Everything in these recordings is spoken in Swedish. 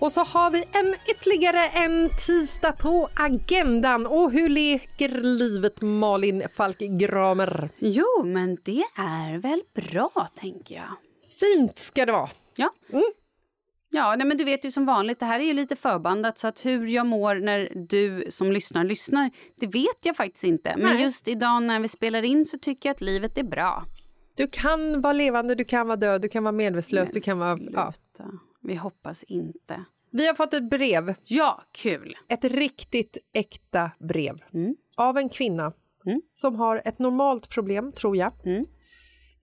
Och så har vi en ytterligare en tisdag på agendan. Och hur leker livet, Malin Falk-Gramer? Jo, men det är väl bra, tänker jag. Fint ska det vara. Ja. Ja, nej, men du vet ju som vanligt, det här är ju lite förbandat så att hur jag mår när du som lyssnar lyssnar, det vet jag faktiskt inte. Men Nej. just idag när vi spelar in så tycker jag att livet är bra. Du kan vara levande, du kan vara död, du kan vara medvetslös, Men du kan vara... Ja. Vi hoppas inte. Vi har fått ett brev, Ja, kul! ett riktigt äkta brev Mm. av en kvinna Mm. som har ett normalt problem, tror jag. Mm.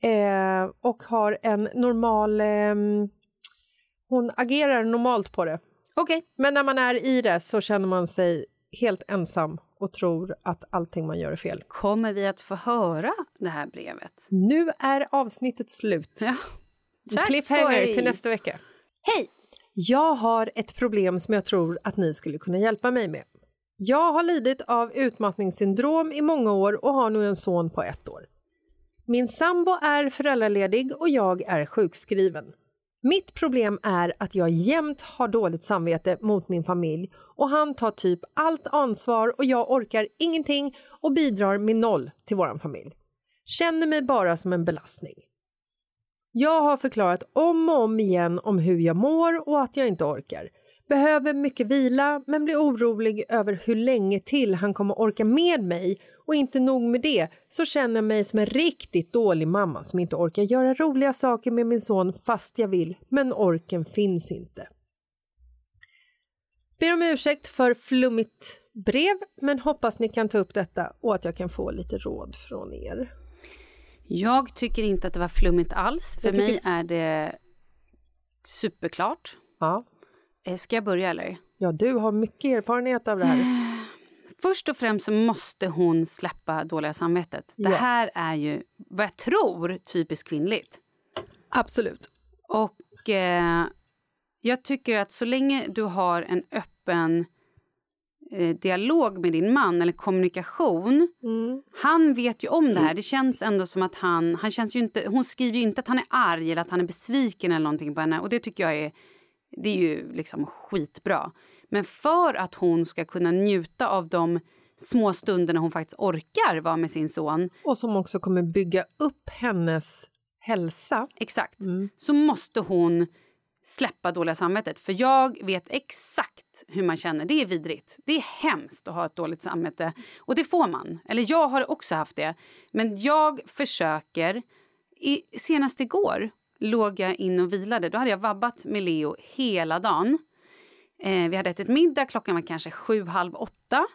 Eh, och har en normal... ehm, hon agerar normalt på det. Okej. Men när man är i det så känner man sig helt ensam och tror att allting man gör är fel. Kommer vi att få höra det här brevet? Nu är avsnittet slut. Ja. En Cliffhanger till nästa vecka. Hej! Jag har ett problem som jag tror att ni skulle kunna hjälpa mig med. Jag har lidit av utmattningssyndrom i många år och har nu en son på ett år. Min sambo är föräldraledig och jag är sjukskriven. Mitt problem är att jag jämt har dåligt samvete mot min familj och han tar typ allt ansvar och jag orkar ingenting och bidrar med noll till vår familj. Känner mig bara som en belastning. Jag har förklarat om och om igen om hur jag mår och att jag inte orkar. Behöver mycket vila men blir orolig över hur länge till han kommer orka med mig och inte nog med det så känner jag mig som en riktigt dålig mamma som inte orkar göra roliga saker med min son fast jag vill, men orken finns inte. Ber om ursäkt för flummigt brev, men hoppas ni kan ta upp detta och att jag kan få lite råd från er. Jag tycker inte att det var flummigt alls. För tycker- mig är det superklart. Ja. Eh, Ska jag börja eller? ja, du har mycket erfarenhet av det här. Först och främst så måste hon släppa dåliga samvetet. Det Ja. här är ju, vad jag tror, typiskt kvinnligt. Absolut. Och eh, jag tycker att så länge du har en öppen eh, dialog med din man eller kommunikation. Mm. Han vet ju om det här. Det känns ändå som att han, han känns ju inte, hon skriver ju inte att han är arg eller att han är besviken eller någonting på henne. Och det tycker jag är, det är ju liksom skitbra. Men för att hon ska kunna njuta av de små stunderna hon faktiskt orkar vara med sin son. Och som också kommer bygga upp hennes hälsa. Exakt. Så måste hon släppa dåliga samvetet. För jag vet exakt hur man känner. Det är vidrigt. Det är hemskt att ha ett dåligt samvete. Och det får man. Eller jag har också haft det. Men jag försöker. I, senast igår låg jag in och vilade. Då hade jag vabbat med Leo hela dagen. Eh, vi hade ätit middag, klockan var kanske sju, halv åtta.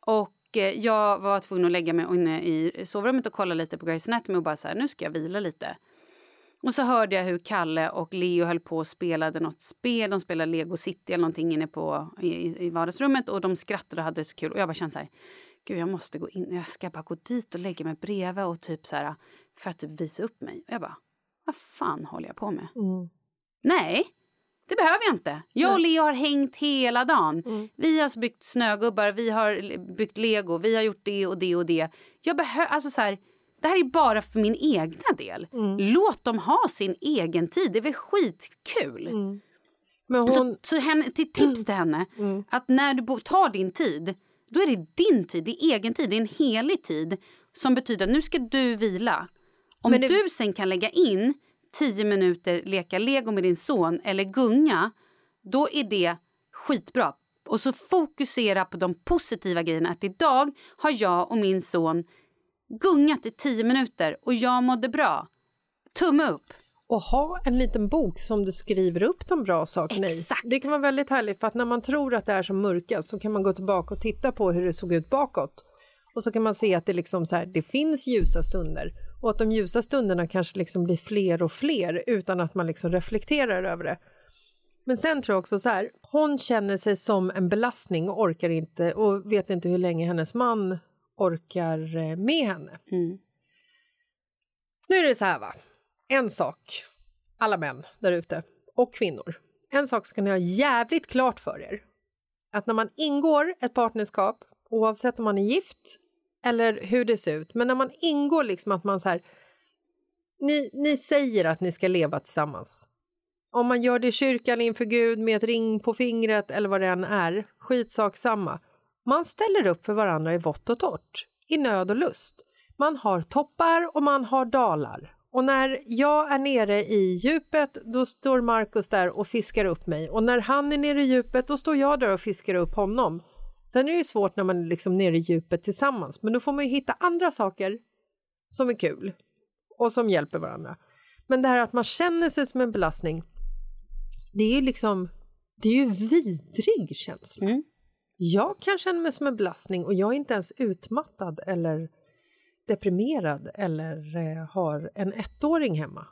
Och eh, jag var tvungen att lägga mig inne i sovrummet och kolla lite på Grey's Anatomy och bara så här, nu ska jag vila lite. Och så hörde jag hur Kalle och Leo höll på och spelade något spel. De spelade Lego City eller någonting inne på, i, i vardagsrummet och de skrattade och hade så kul. Och jag bara kände så här, gud jag måste gå in, jag ska bara gå dit och lägga mig bredvid och typ så här, för att typ visa upp mig. Och jag bara, vad fan håller jag på med? Mm. Nej, det behöver jag inte. Jag och Leo har hängt hela dagen. Mm. Vi har byggt snögubbar, vi har byggt lego, vi har gjort det och det och det. Jag behöver, alltså så här, det här är bara för min egna del. Mm. Låt dem ha sin egen tid, det är väl skitkul. Mm. Hon... Så, så henne, till tips till henne, Mm. att när du tar din tid, då är det din tid, det är egen tid, det är en helig tid som betyder att nu ska du vila. Om det- du sen kan lägga in tio minuter leka lego med din son eller gunga, då är det skitbra. Och så fokusera på de positiva grejerna. Att idag har jag och min son gungat i tio minuter och jag mådde bra. Tumme upp. Och ha en liten bok som du skriver upp de bra sakerna Exakt. i. Det kan vara väldigt härligt för att när man tror att det är som mörkast så kan man gå tillbaka och titta på hur det såg ut bakåt. Och så kan man se att det, liksom så här, det finns ljusa stunder och att de ljusa stunderna kanske liksom blir fler och fler utan att man liksom reflekterar över det. Men sen tror jag också så här, hon känner sig som en belastning och orkar inte och vet inte hur länge hennes man orkar eh, med henne. Mm. Nu är det så här va, en sak, alla män där ute och kvinnor. En sak ska ni ha jävligt klart för er. Att när man ingår ett partnerskap, oavsett om man är gift eller hur det ser ut, men när man ingår liksom att man så här, ni, ni säger att ni ska leva tillsammans. Om man gör det i kyrkan inför Gud med ett ring på fingret eller vad det än är, skitsak samma. Man ställer upp för varandra i vått och torrt, i nöd och lust. Man har toppar och man har dalar. Och när jag är nere i djupet, då står Markus där och fiskar upp mig. Och när han är nere i djupet, då står jag där och fiskar upp honom. Sen är det ju svårt när man är liksom nere i djupet tillsammans, men då får man ju hitta andra saker som är kul och som hjälper varandra. Men det här att man känner sig som en belastning, det är ju liksom, det är ju vidrig känsla. Mm. Jag kan känna mig som en belastning och jag är inte ens utmattad eller deprimerad eller eh, har en ettåring hemma.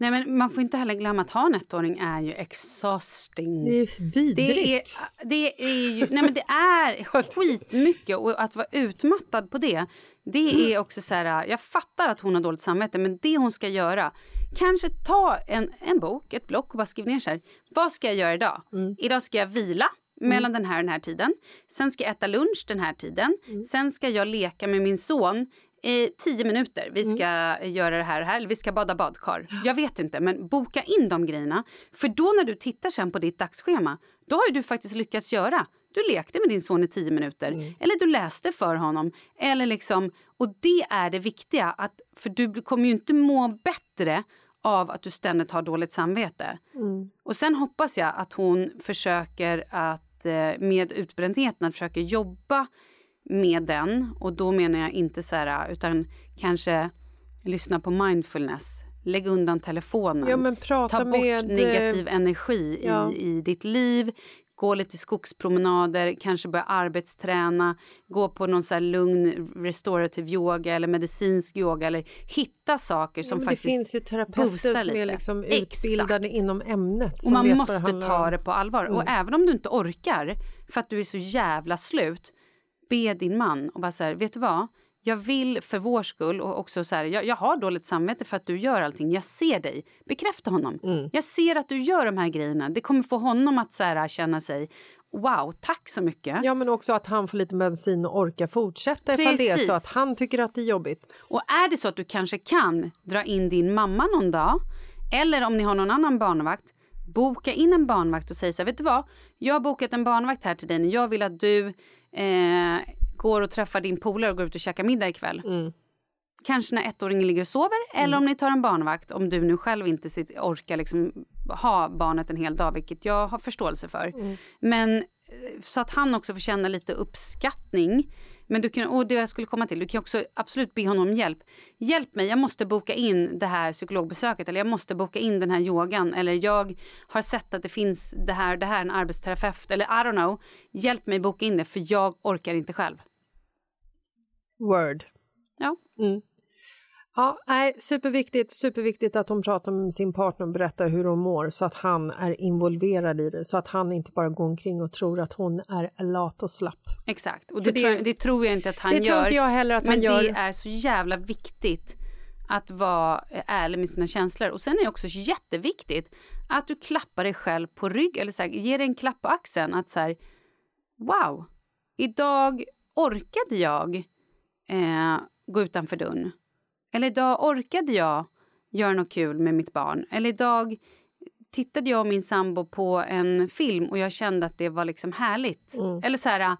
Nej, men man får inte heller glömma att ha en ettåring är ju exhausting. Det är vidrigt. Det är, det är ju, nej men det är skitmycket och att vara utmattad på det, det är också så här, jag fattar att hon har dåligt samvete men det hon ska göra, kanske ta en, en bok, ett block och bara skriva ner så här, vad ska jag göra idag? Idag ska jag vila mellan den här och den här tiden, sen ska jag äta lunch den här tiden, sen ska jag leka med min son Eh, tio minuter, vi ska göra det här och här, eller vi ska bada badkar. Jag vet inte, men boka in de grejerna. För då när du tittar sen på ditt dagsschema, då har du faktiskt lyckats göra. Du lekte med din son i tio minuter eller du läste för honom. Eller liksom, och det är det viktiga, att, för du kommer ju inte må bättre av att du ständigt har dåligt samvete. Och sen hoppas jag att hon försöker att med utbrändheten att försöka jobba med den. Och då menar jag inte så här, utan kanske lyssna på mindfulness. Lägg undan telefonen. Ja, Ta bort med, eh, negativ energi ja. i, i ditt liv. Gå lite skogspromenader, kanske börja arbetsträna. Gå på någon så lugn restorative yoga eller medicinsk yoga. Eller hitta saker som Ja, faktiskt det finns ju terapeuter som är lite. liksom Exakt. utbildade inom ämnet. Och man måste ta det på allvar. Och även om du inte orkar för att du är så jävla slut, be din man och bara så här, vet du vad? Jag vill för vår skull och också så här, jag, jag har dåligt samvete för att du gör allting. Jag ser dig. Bekräfta honom. Mm. Jag ser att du gör de här grejerna. Det kommer få honom att så här, känna sig wow, tack så mycket. Ja, men också att han får lite bensin och orka fortsätta ifall det är Precis. så att han tycker att det är jobbigt. Och är det så att du kanske kan dra in din mamma någon dag eller om ni har någon annan barnvakt, boka in en barnvakt och säg så här, vet du vad? Jag har bokat en barnvakt här till dig. Jag vill att du eh, går och träffar din polare och går ut och käkar middag ikväll. Kanske när ettåringen ligger och sover eller om ni tar en barnvakt om du nu själv inte orkar liksom ha barnet en hel dag, vilket jag har förståelse för. Men eh, så att han också får känna lite uppskattning. Men du kan, och det jag skulle komma till, du kan också absolut be honom om hjälp. Hjälp mig, jag måste boka in det här psykologbesöket eller jag måste boka in den här yogan eller jag har sett att det finns det här, det här, en arbetsterapeut eller I don't know. Hjälp mig boka in det för jag orkar inte själv. Word. Ja, Ja, nej, superviktigt, superviktigt att hon pratar med sin partner och berättar hur hon mår så att han är involverad i det, så att han inte bara går omkring och tror att hon är lat och slapp. exakt. Och det, det- tror, det tror jag inte att han det gör. tror inte jag heller att men han gör. det är så jävla viktigt att vara eh, ärlig med sina känslor. Och sen är det också jätteviktigt att du klappar dig själv på rygg eller så här, ger dig en klapp på axeln. Att så här, wow, idag orkade jag eh, gå utanför dörren. Eller idag orkade jag göra något kul med mitt barn. Eller idag tittade jag och min sambo på en film och jag kände att det var liksom härligt. Eller så här,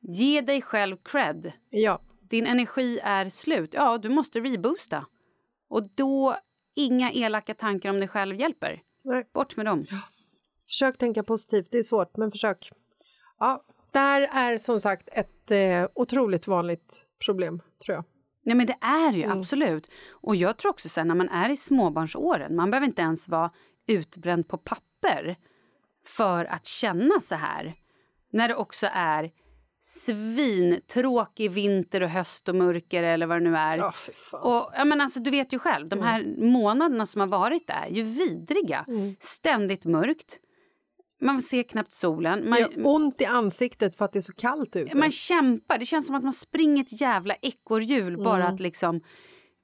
ge dig själv cred. Ja, Din energi är slut. Ja, du måste reboosta. Och då, inga elaka tankar om dig själv hjälper. nej. Bort med dem. Försök tänka positivt, det är svårt, men försök. Ja, här är som sagt ett eh, otroligt vanligt problem, tror jag. Nej men det är ju Mm. absolut. Och jag tror också sen när man är i småbarnsåren, man behöver inte ens vara utbränd på papper för att känna så här. När det också är svintråkig vinter och höst och mörker eller vad det nu är. Fan. Och, ja, men alltså, du vet ju själv, de här månaderna som har varit är ju vidriga. Ständigt mörkt. Man ser knappt solen. Man, gör ont i ansiktet för att det är så kallt ute. man kämpar. Det känns som att man springer ett jävla ekorrhjul bara att liksom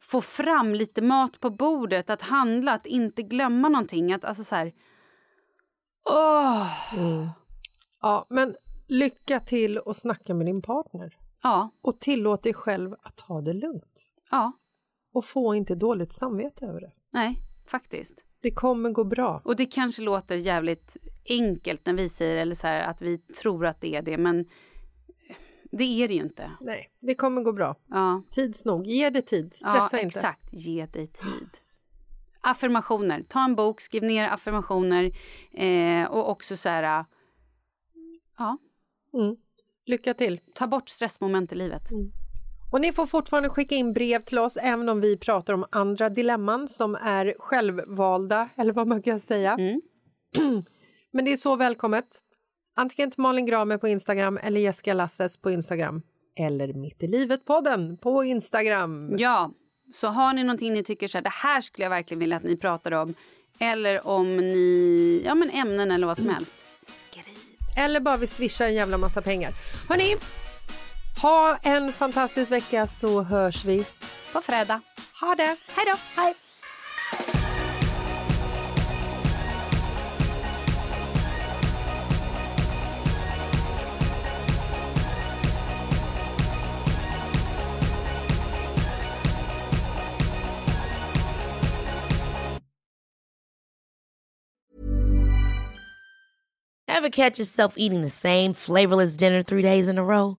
få fram lite mat på bordet, att handla, att inte glömma någonting. Att, alltså så här... Åh! Ja, men lycka till och snacka med din partner. Ja, Och tillåt dig själv att ta det lugnt. ja, Och få inte dåligt samvete över det. nej, faktiskt. Det kommer gå bra. Och det kanske låter jävligt enkelt när vi säger eller så här, att vi tror att det är det, men det är det ju inte. Nej, det kommer gå bra. Ja, Tids nog. Ge det tid. Stressa ja inte. exakt. Ge dig tid. Affirmationer. Ta en bok, skriv ner affirmationer eh, och också så här... Ja, Mm. Lycka till. ta bort stressmoment i livet. Och ni får fortfarande skicka in brev till oss även om vi pratar om andra dilemman som är självvalda, eller vad man kan säga. Mm. Men det är så välkommet. Antingen till Malin Gramer på Instagram eller Jessica Lasses på Instagram. Eller Mitt i livet-podden på Instagram. Ja, så har ni någonting ni tycker så här, det här skulle jag verkligen vilja att ni pratar om eller om ni, ja men ämnen eller vad som helst. Skriv. Eller bara vill swisha en jävla massa pengar. Hörni, ha en fantastisk vecka så hörs vi på fredag. Ha det! Hej då! Ever catch yourself eating the same flavorless dinner three days in a row?